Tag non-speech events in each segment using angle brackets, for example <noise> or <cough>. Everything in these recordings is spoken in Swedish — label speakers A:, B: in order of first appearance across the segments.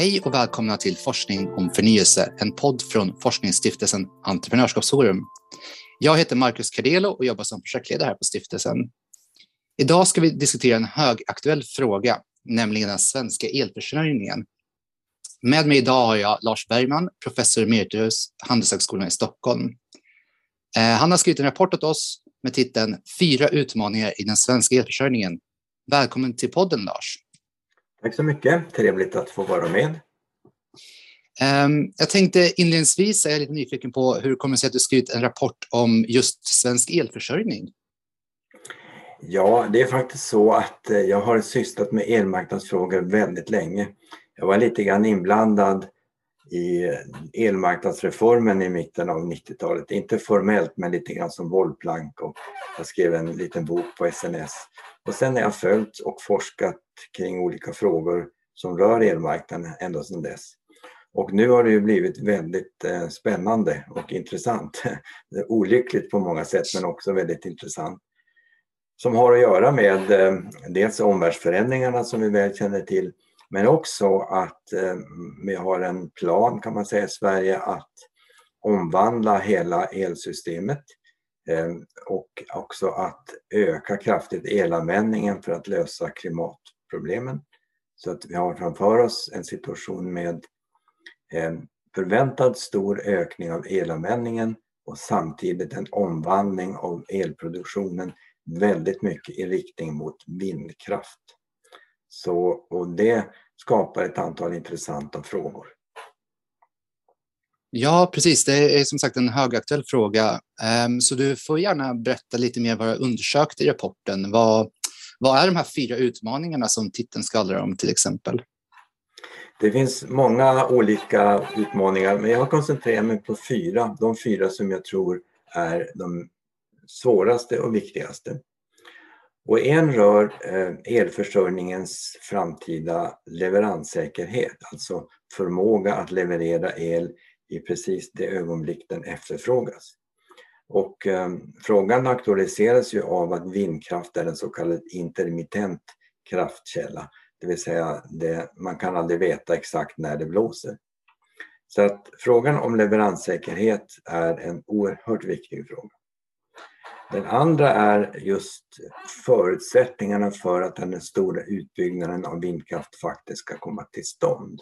A: Hej och välkomna till Forskning om förnyelse, en podd från forskningsstiftelsen Entreprenörskapsforum. Jag heter Marcus Cardelo och jobbar som projektledare här på stiftelsen. Idag ska vi diskutera en högaktuell fråga, nämligen den svenska elförsörjningen. Med mig idag har jag Lars Bergman, professor emeritus Handelshögskolan i Stockholm. Eh, han har skrivit en rapport åt oss med titeln Fyra utmaningar i den svenska elförsörjningen. Välkommen till podden Lars.
B: Tack så mycket, trevligt att få vara med.
A: Ehm, jag tänkte inledningsvis, är jag lite nyfiken på hur det kommer sig att du skrivit en rapport om just svensk elförsörjning?
B: Ja, det är faktiskt så att eh, jag har sysslat med elmarknadsfrågor väldigt länge. Jag var lite grann inblandad i elmarknadsreformen i mitten av 90-talet. Inte formellt, men lite grann som bollplank och jag skrev en liten bok på SNS. Och sen har jag följt och forskat kring olika frågor som rör elmarknaden ända sedan dess. Och nu har det ju blivit väldigt eh, spännande och intressant. <laughs> Olyckligt på många sätt men också väldigt intressant. Som har att göra med eh, dels omvärldsförändringarna som vi väl känner till men också att eh, vi har en plan kan man säga i Sverige att omvandla hela elsystemet och också att öka kraftigt elanvändningen för att lösa problemen. Så att vi har framför oss en situation med en förväntad stor ökning av elanvändningen och samtidigt en omvandling av elproduktionen väldigt mycket i riktning mot vindkraft. Så, och det skapar ett antal intressanta frågor.
A: Ja, precis. Det är som sagt en högaktuell fråga. Ehm, så du får gärna berätta lite mer vad du undersökte i rapporten. Vad, vad är de här fyra utmaningarna som titeln skvallrar om till exempel?
B: Det finns många olika utmaningar, men jag har koncentrerat mig på fyra. De fyra som jag tror är de svåraste och viktigaste. Och en rör eh, elförsörjningens framtida leveranssäkerhet, alltså förmåga att leverera el i precis det ögonblick den efterfrågas. Och eh, frågan aktualiseras ju av att vindkraft är en så kallad intermittent kraftkälla. Det vill säga, det, man kan aldrig veta exakt när det blåser. Så att frågan om leveranssäkerhet är en oerhört viktig fråga. Den andra är just förutsättningarna för att den stora utbyggnaden av vindkraft faktiskt ska komma till stånd.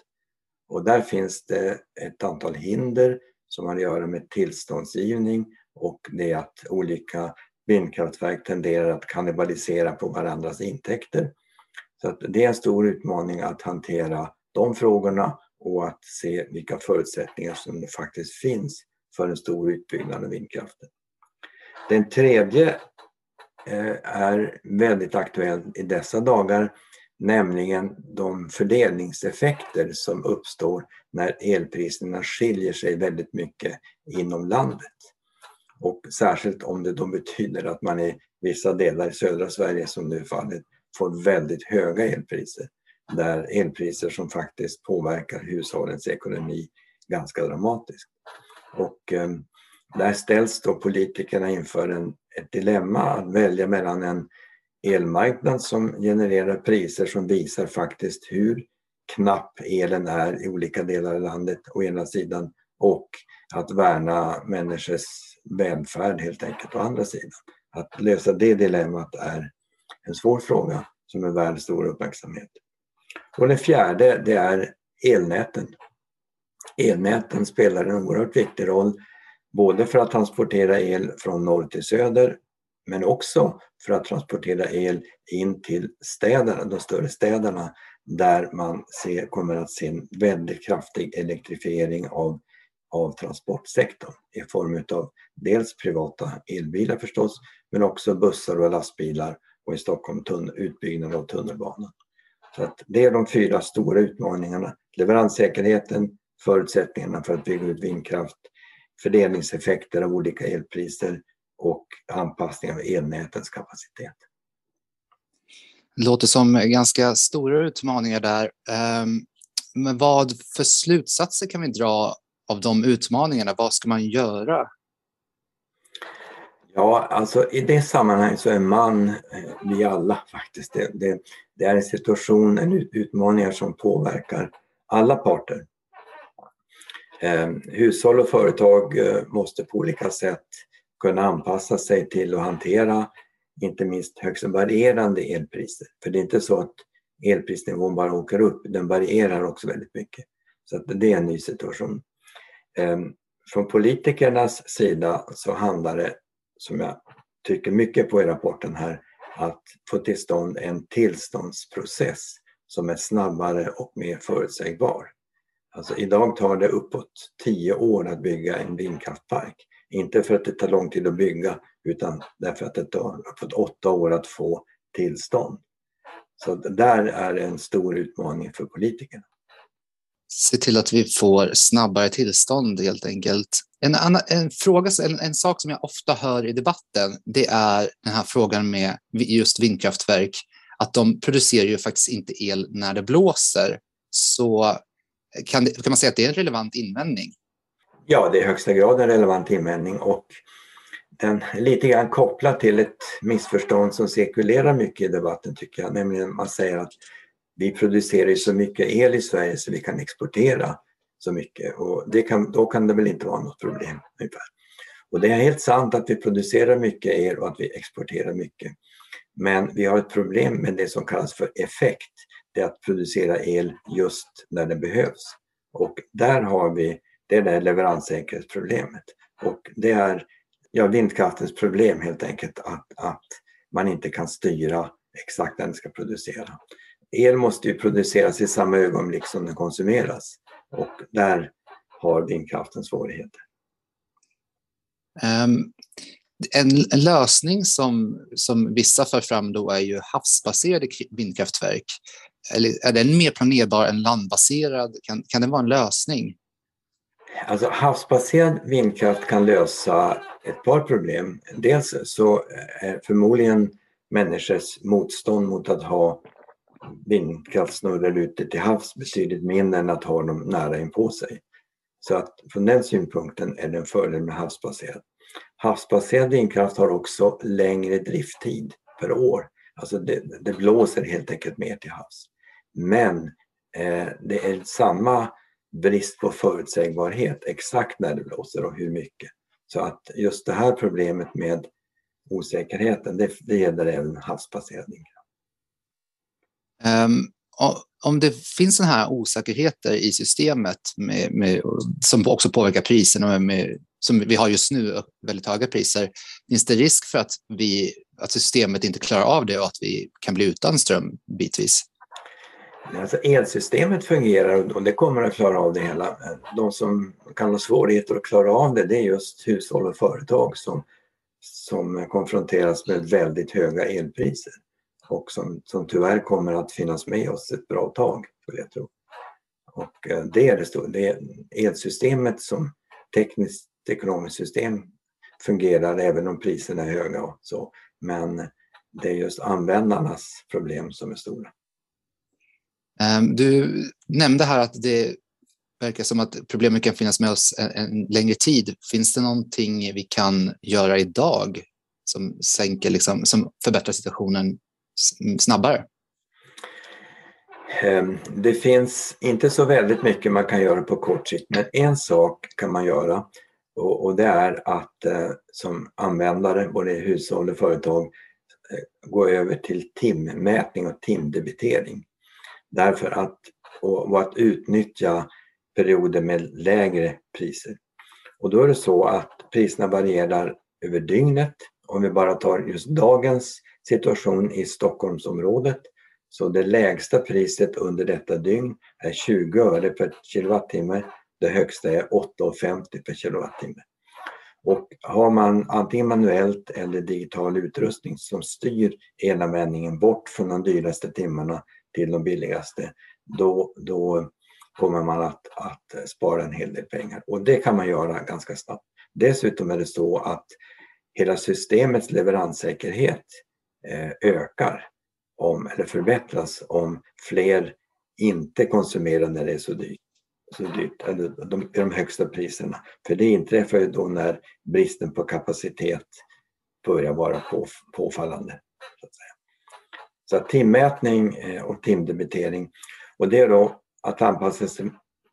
B: Och där finns det ett antal hinder som har att göra med tillståndsgivning och det att olika vindkraftverk tenderar att kannibalisera på varandras intäkter. Så att det är en stor utmaning att hantera de frågorna och att se vilka förutsättningar som faktiskt finns för en stor utbyggnad av vindkraften. Den tredje eh, är väldigt aktuell i dessa dagar nämligen de fördelningseffekter som uppstår när elpriserna skiljer sig väldigt mycket inom landet. Och särskilt om det då betyder att man i vissa delar i södra Sverige som nu är fallet får väldigt höga elpriser. Där elpriser som faktiskt påverkar hushållens ekonomi ganska dramatiskt. Och eh, där ställs då politikerna inför en, ett dilemma att välja mellan en elmarknad som genererar priser som visar faktiskt hur knapp elen är i olika delar av landet å ena sidan och att värna människors välfärd helt enkelt å andra sidan. Att lösa det dilemmat är en svår fråga som är värd stor uppmärksamhet. Och det fjärde det är elnäten. Elnäten spelar en oerhört viktig roll både för att transportera el från norr till söder men också för att transportera el in till städerna, de större städerna där man ser, kommer att se en väldigt kraftig elektrifiering av, av transportsektorn i form av dels privata elbilar förstås men också bussar och lastbilar och i Stockholm utbyggnad av tunnelbanan. Så att det är de fyra stora utmaningarna. Leveranssäkerheten, förutsättningarna för att bygga ut vindkraft, fördelningseffekter av olika elpriser och anpassning av elnätens kapacitet.
A: Det låter som ganska stora utmaningar där. Ehm, men vad för slutsatser kan vi dra av de utmaningarna? Vad ska man göra?
B: Ja, alltså i det sammanhanget så är man, eh, vi alla faktiskt, det, det, det är en situation, en utmaningar som påverkar alla parter. Eh, hushåll och företag eh, måste på olika sätt kunna anpassa sig till och hantera inte minst högst varierande elpriser. För det är inte så att elprisnivån bara åker upp, den varierar också väldigt mycket. Så att det är en ny situation. Ehm, från politikernas sida så handlar det, som jag tycker mycket på i rapporten här, att få till stånd en tillståndsprocess som är snabbare och mer förutsägbar. Alltså idag tar det uppåt tio år att bygga en vindkraftpark. Inte för att det tar lång tid att bygga utan därför att det tar uppåt åtta år att få tillstånd. Så där är en stor utmaning för politikerna.
A: Se till att vi får snabbare tillstånd helt enkelt. En, annan, en, fråga, en, en, sak som jag ofta hör i debatten, det är den här frågan med just vindkraftverk, att de producerar ju faktiskt inte el när det blåser. Så kan, det, kan man säga att det är en relevant invändning?
B: Ja, det är i högsta grad en relevant invändning och den är lite grann kopplad till ett missförstånd som cirkulerar mycket i debatten tycker jag, nämligen man säger att vi producerar så mycket el i Sverige så vi kan exportera så mycket och det kan, då kan det väl inte vara något problem. Ungefär. Och det är helt sant att vi producerar mycket el och att vi exporterar mycket. Men vi har ett problem med det som kallas för effekt. Det är att producera el just när det behövs. Och där har vi det är leveranssäkerhetsproblemet. Och det är ja, vindkraftens problem helt enkelt att, att man inte kan styra exakt när den ska producera. El måste ju produceras i samma ögonblick som den konsumeras och där har vindkraften svårigheter.
A: Um, en, en, lösning som, som vissa för fram då är ju havsbaserade vindkraftverk. Eller är den mer planerbar än landbaserad? Kan, kan den vara en lösning?
B: Alltså havsbaserad vindkraft kan lösa ett par problem. Dels så är förmodligen människors motstånd mot att ha vindkraftsnurror ute till havs betydligt mindre än att ha dem nära inpå sig. Så att från den synpunkten är det en fördel med havsbaserad. Havsbaserad vindkraft har också längre drifttid per år. Alltså det, det blåser helt enkelt mer till havs. Men eh, det är samma brist på förutsägbarhet exakt när det blåser och hur mycket. Så att just det här problemet med osäkerheten, det, det gäller även havsbaserad vindkraft.
A: Um, om det finns sådana här osäkerheter i systemet med, med, som också påverkar priserna, med, som vi har just nu, väldigt höga priser, finns det risk för att, vi, att systemet inte klarar av det och att vi kan bli utan ström bitvis?
B: Alltså elsystemet fungerar och det kommer att klara av det hela. De som kan ha svårigheter att klara av det, det är just hushåll och företag som, som konfronteras med väldigt höga elpriser och som, som tyvärr kommer att finnas med oss ett bra tag, skulle jag tro. Och eh, det är det stora. Det är elsystemet som tekniskt ekonomiskt system fungerar även om priserna är höga och så. Men det är just användarnas problem som är stora.
A: Ehm, du nämnde här att det verkar som att problemet kan finnas med oss en, en längre tid. Finns det någonting vi kan göra idag som, sänker, liksom, som förbättrar situationen snabbare?
B: Ehm, det finns inte så väldigt mycket man kan göra på kort sikt, men en sak kan man göra och, det är att eh, som användare, både i hushåll och företag, eh, gå över till timmätning och timdebitering. Därför att, och, att utnyttja perioder med lägre priser. Och då är det så att priserna varierar över dygnet. Om vi bara tar just dagens situation i Stockholmsområdet så det lägsta priset under detta dygn är 20 öre per kilowattimme. Det högsta är 8,50 per kilowattimme. Och har man antingen manuellt eller digital utrustning som styr elanvändningen bort från de dyraste timmarna till de billigaste, då, då kommer man att, att spara en hel del pengar. Och det kan man göra ganska snabbt. Dessutom är det så att hela systemets leveranssäkerhet eh, ökar om, eller förbättras om fler inte konsumerar när det är så dyrt. Så dyrt eller de, de högsta priserna. För det inträffar ju då när bristen på kapacitet börjar vara på, påfallande. Så att säga. Så timmätning eh, och timdebitering. Och det är då att anpassa sig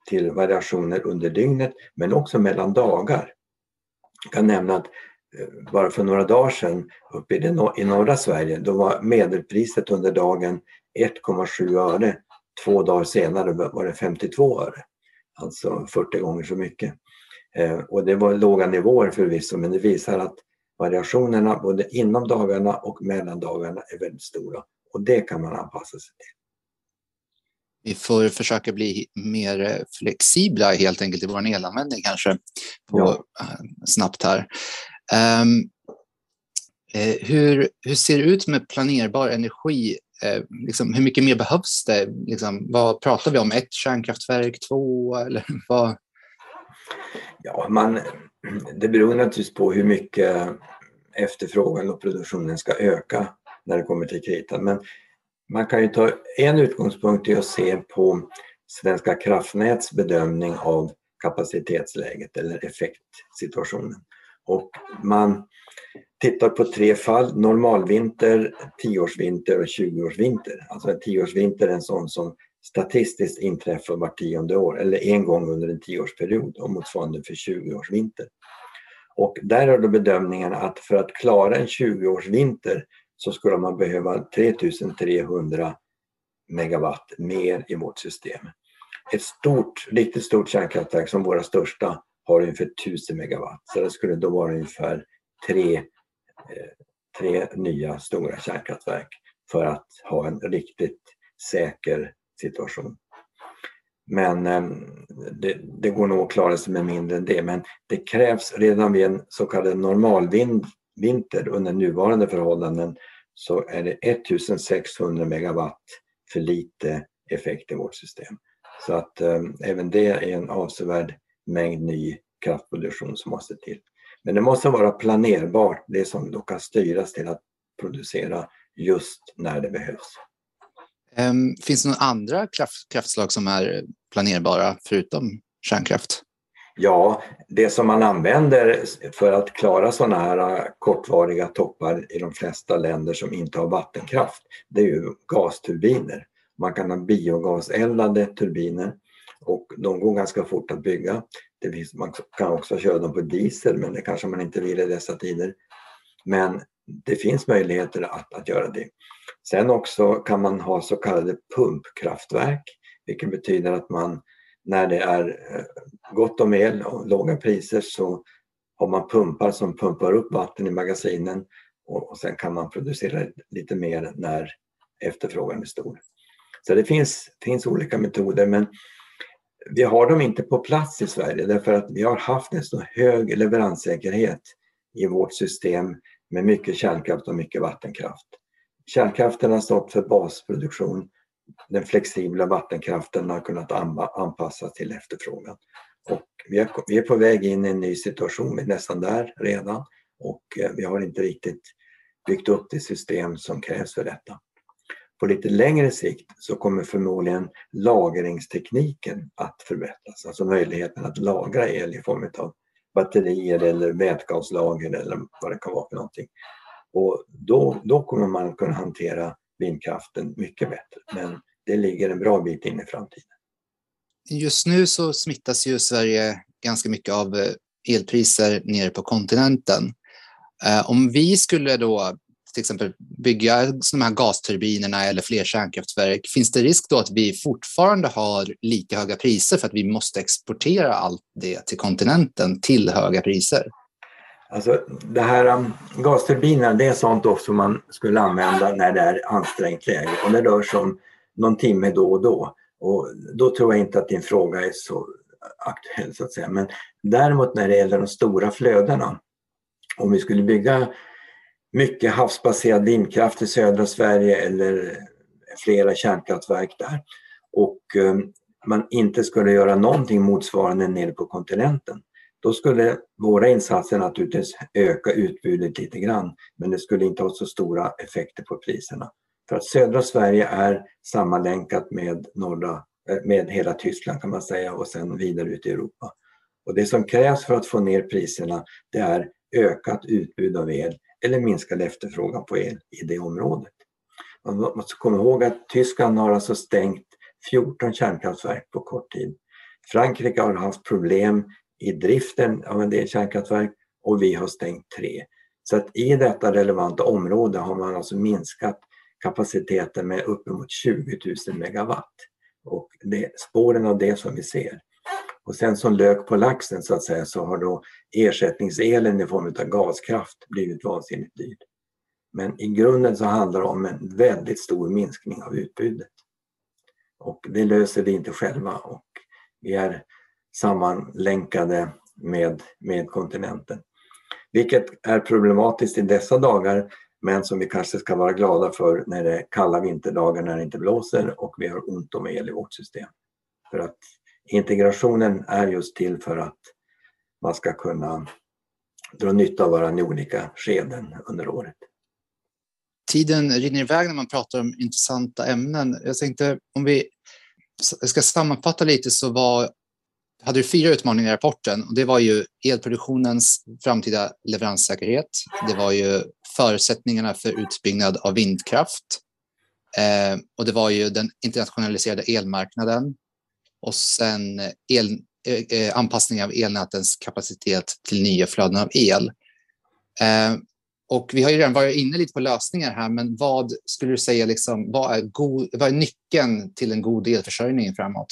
B: till variationer under dygnet men också mellan dagar. Jag kan nämna att bara för några dagar sedan uppe i, norra Sverige då var medelpriset under dagen 1,7 öre. Två dagar senare var det 52 öre. Alltså 40 gånger så mycket. Eh, och det var låga nivåer förvisso men det visar att variationerna både inom dagarna och mellan dagarna är väldigt stora. Och det kan man anpassa sig till.
A: Vi får försöka bli mer flexibla helt enkelt i vår elanvändning kanske på, ja. Eh, snabbt här. Um, hur, hur ser det ut med planerbar energi? Eh, liksom, hur mycket mer behövs det? Liksom, vad pratar vi om? Ett kärnkraftverk, två eller <laughs> vad?
B: Ja, man, det beror naturligtvis på hur mycket efterfrågan och produktionen ska öka när det kommer till kritan. Men man kan ju ta en utgångspunkt i att se på Svenska kraftnäts bedömning av kapacitetsläget eller effektsituationen. Och man tittar på tre fall, normalvinter, tioårsvinter och tjugoårsvinter. Alltså en tioårsvinter är en sån som statistiskt inträffar var tionde år eller en gång under en tioårsperiod och motsvarande för 20-årsvinter. Och där är då bedömningen att för att klara en 20-årsvinter så skulle man behöva 3300 megawatt mer i vårt system. Ett stort, riktigt stort kärnkraftverk som våra största har ungefär 1000 megawatt. Så det skulle då vara ungefär tre, eh, tre nya stora kärnkraftverk för att ha en riktigt säker situation. Men ehm, det, det, går nog att klara sig med mindre än det. Men det krävs redan vid en så kallad normalvinter under nuvarande förhållanden så är det 1600 megawatt för lite effekt i vårt system. Så att ehm, även det är en avsevärd mängd ny kraftproduktion som måste till. Men det måste vara planerbart, det som då kan styras till att producera just när det behövs.
A: Um, finns det några andra kraft, kraftslag som är planerbara förutom kärnkraft?
B: Ja, det som man använder för att klara sådana här kortvariga toppar i de flesta länder som inte har vattenkraft, det är ju gasturbiner. Man kan ha biogaseldade turbiner och de går ganska fort att bygga. Det finns, man kan också köra dem på diesel men det kanske man inte vill i dessa tider. Men det finns möjligheter att, att göra det. Sen också kan man ha så kallade pumpkraftverk vilket betyder att man när det är eh, gott om el och låga priser så har man pumpar som pumpar upp vatten i magasinen och, sen kan man producera lite mer när efterfrågan är stor. Så det finns, finns olika metoder men vi har dem inte på plats i Sverige därför att vi har haft en så hög leveranssäkerhet i vårt system med mycket kärnkraft och mycket vattenkraft. Kärnkraften har stått för basproduktion. Den flexibla vattenkraften har kunnat anpassas till efterfrågan. Och vi, är, på väg in i en ny situation, vi är nästan där redan och eh, vi har inte riktigt byggt upp det system som krävs för detta. På lite längre sikt så kommer förmodligen lagringstekniken att förbättras, alltså möjligheten att lagra el i form av batterier eller vätgaslager eller vad det kan vara för någonting. Och då, då kommer man kunna hantera vindkraften mycket bättre. Men det ligger en bra bit in i framtiden.
A: Just nu så smittas ju Sverige ganska mycket av eh, elpriser nere på kontinenten. Eh, om vi skulle då till exempel bygga de här gasturbinerna eller fler kärnkraftverk, finns det risk då att vi fortfarande har lika höga priser för att vi måste exportera allt det till kontinenten till höga priser?
B: Alltså det här um, gasturbiner, det är sånt också man skulle använda när det är ansträngt läge och det rör sig om någon timme då och då. Och då tror jag inte att din fråga är så aktuell så att säga. Men däremot när det gäller de stora flödena, om vi skulle bygga mycket havsbaserad vindkraft i södra Sverige eller flera kärnkraftverk där och eh, man inte skulle göra någonting motsvarande nere på kontinenten då skulle våra insatser naturligtvis öka utbudet lite grann men det skulle inte ha så stora effekter på priserna. För att södra Sverige är sammanlänkat med, norra, eh, med hela Tyskland kan man säga och sen vidare ut i Europa. Och det som krävs för att få ner priserna det är ökat utbud av el eller minskad efterfrågan på el i det området. Man måste komma ihåg att Tyskland har alltså stängt 14 kärnkraftverk på kort tid. Frankrike har haft problem i driften av en del kärnkraftverk och vi har stängt tre. Så att i detta relevanta område har man alltså minskat kapaciteten med uppemot 20 000 megawatt. Och det är spåren av det som vi ser. Och sen som lök på laxen så att säga så har då ersättningselen i form av gaskraft blivit vansinnigt dyr. Men i grunden så handlar det om en väldigt stor minskning av utbudet. Och det löser vi inte själva och vi är sammanlänkade med, med kontinenten. Vilket är problematiskt i dessa dagar men som vi kanske ska vara glada för när det är kalla vinterdagar när det inte blåser och vi har ont om el i vårt system. För att integrationen är just till för att man ska kunna dra nytta av varandra i olika skeden under året.
A: Tiden rinner iväg när man pratar om intressanta ämnen. Jag tänkte om vi ska sammanfatta lite så var hade du fyra utmaningar i rapporten och det var ju elproduktionens framtida leveranssäkerhet. Det var ju förutsättningarna för utbyggnad av vindkraft eh, och det var ju den internationaliserade elmarknaden och sen eh, el, eh, eh, anpassning av elnätens kapacitet till nya flöden av el. Eh, och vi har ju redan varit inne lite på lösningar här, men vad skulle du säga, liksom, vad, är god, vad är nyckeln till en god elförsörjning framåt?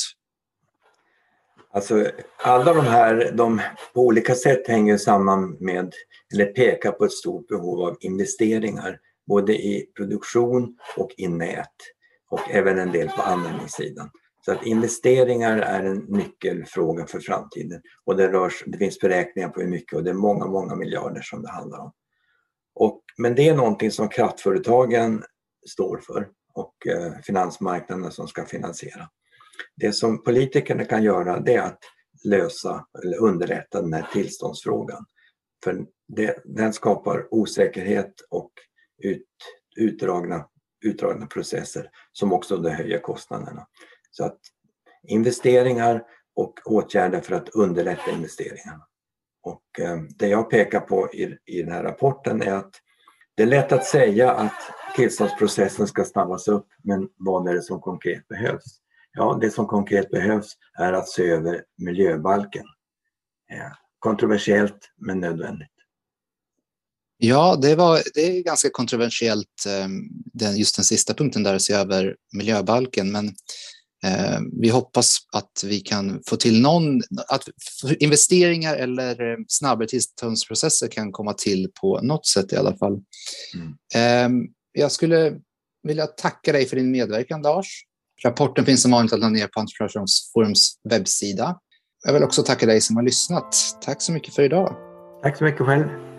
B: Alltså, alla de här, de på olika sätt hänger samman med, eller pekar på ett stort behov av investeringar, både i produktion och i nät och även en del på användningssidan. Så att investeringar är en nyckelfråga för framtiden och det, rörs, det finns beräkningar på hur mycket och det är många, många miljarder som det handlar om. Och, men det är någonting som kraftföretagen står för och eh, finansmarknaden som ska finansiera. Det som politikerna kan göra det är att lösa eller underlätta den här tillståndsfrågan. För det, den skapar osäkerhet och ut, utdragna, utdragna processer som också då höjer kostnaderna. Så att investeringar och åtgärder för att underlätta investeringarna. Och eh, det jag pekar på i, i den här rapporten är att det är lätt att säga att tillståndsprocessen ska snabbas upp, men vad är det som konkret behövs? Ja, det som konkret behövs är att se över miljöbalken. Eh, kontroversiellt, men nödvändigt.
A: Ja, det, var, det är ganska kontroversiellt, eh, just den sista punkten där, att se över miljöbalken. Men vi hoppas att vi kan få till någon, att investeringar eller eh, snabbare tillståndsprocesser kan komma till på något sätt i alla fall. Mm. Jag skulle vilja tacka dig för din medverkan, Lars. Rapporten finns som vanligt att ladda ner på Entreprenörsforums webbsida. Jag vill också tacka dig som har lyssnat. Tack så mycket för idag.
B: Tack så mycket själv.